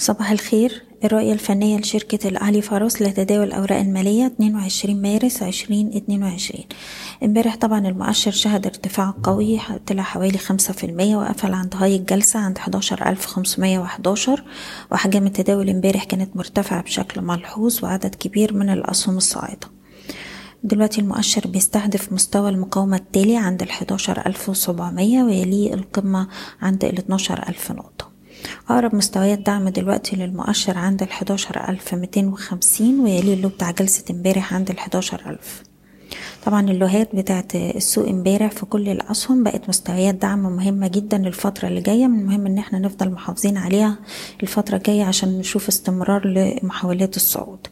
صباح الخير. الرؤية الفنية لشركة الأهلي فاروس لتداول الأوراق المالية 22 مارس 2022 امبارح طبعا المؤشر شهد ارتفاع قوي طلع حوالي خمسة في المية وقفل عند هاي الجلسة عند 11511 وحجم التداول امبارح كانت مرتفعة بشكل ملحوظ وعدد كبير من الأسهم الصاعدة. دلوقتي المؤشر بيستهدف مستوى المقاومة التالي عند الحداشر ألف وسبعمية ويليه القمة عند الاتناشر ألف نقطة. أقرب مستويات دعم دلوقتي للمؤشر عند ميتين وخمسين ويليه اللو بتاع جلسة امبارح عند الحداشر ألف. طبعا اللوهات بتاعت السوق امبارح في كل الأسهم بقت مستويات دعم مهمة جدا للفترة اللي جاية. من المهم إن إحنا نفضل محافظين عليها الفترة الجاية عشان نشوف استمرار لمحاولات الصعود.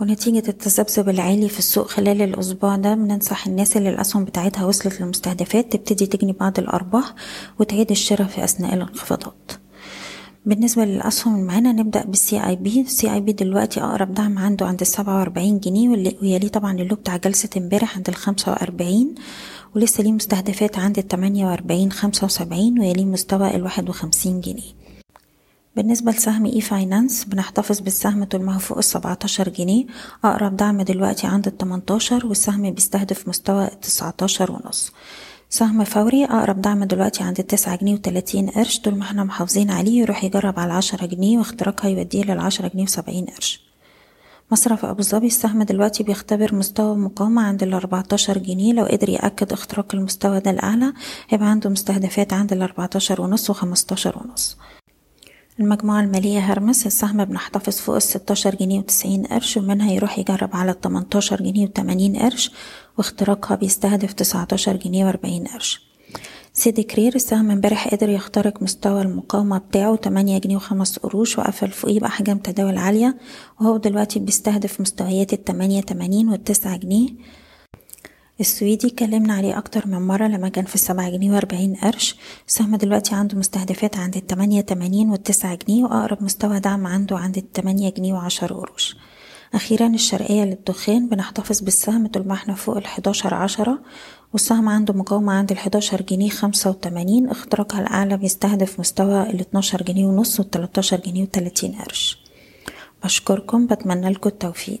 ونتيجة التذبذب العالي في السوق خلال الأسبوع ده بننصح الناس اللي الأسهم بتاعتها وصلت للمستهدفات تبتدي تجني بعض الأرباح وتعيد الشراء في أثناء الانخفاضات. بالنسبة للأسهم اللي معانا نبدأ بال CIB ال CIB دلوقتي أقرب دعم عنده عند السبعة وأربعين جنيه ويليه طبعا ال low بتاع جلسة امبارح عند الخمسة وأربعين ولسه ليه مستهدفات عند التمانية وأربعين خمسة وسبعين ويليه مستوى الواحد وخمسين جنيه. بالنسبة لسهم e-finance بنحتفظ بالسهم طول ما هو فوق السبعتاشر جنيه. أقرب دعم دلوقتي عند التمنتاشر والسهم بيستهدف مستوى التسعتاشر ونص. سهم فوري أقرب دعم دلوقتي عند التسعة جنيه وتلاتين قرش. طول ما إحنا محافظين عليه يروح يجرب على العشرة جنيه واختراقها يوديه للعشرة جنيه وسبعين قرش. مصرف أبو ظبي السهم دلوقتي بيختبر مستوى مقاومة عند الأربعتاشر جنيه. لو قدر يأكد اختراق المستوى ده الأعلى هيبقى عنده مستهدفات عند الأربعتاشر ونص وخمستاشر ونص. المجموعة المالية هرمس السهم بنحتفظ فوق الستاشر جنيه وتسعين قرش ومنها يروح يجرب على التمنتاشر جنيه وتمانين قرش واختراقها بيستهدف تسعتاشر جنيه وأربعين قرش. سيدي كرير السهم امبارح قدر يخترق مستوى المقاومة بتاعه تمانية جنيه وخمس قروش وقفل فوقيه بأحجام تداول عالية وهو دلوقتي بيستهدف مستويات التمانية تمانين والتسعة جنيه. السويدي اتكلمنا عليه أكتر من مرة لما كان في السبعة جنيه وأربعين قرش. السهم دلوقتي عنده مستهدفات عند التمانية تمانين والتسعة جنيه وأقرب مستوى دعم عنده عند التمانية جنيه وعشر قروش. أخيرا الشرقية للدخان بنحتفظ بالسهم طول ما إحنا فوق الحداشر عشرة والسهم عنده مقاومة عند الحداشر جنيه خمسة وتمانين اختراقها الأعلى بيستهدف مستوى الاتناشر جنيه ونص والتلاتاشر جنيه وتلاتين قرش. بشكركم بتمنى لكم التوفيق.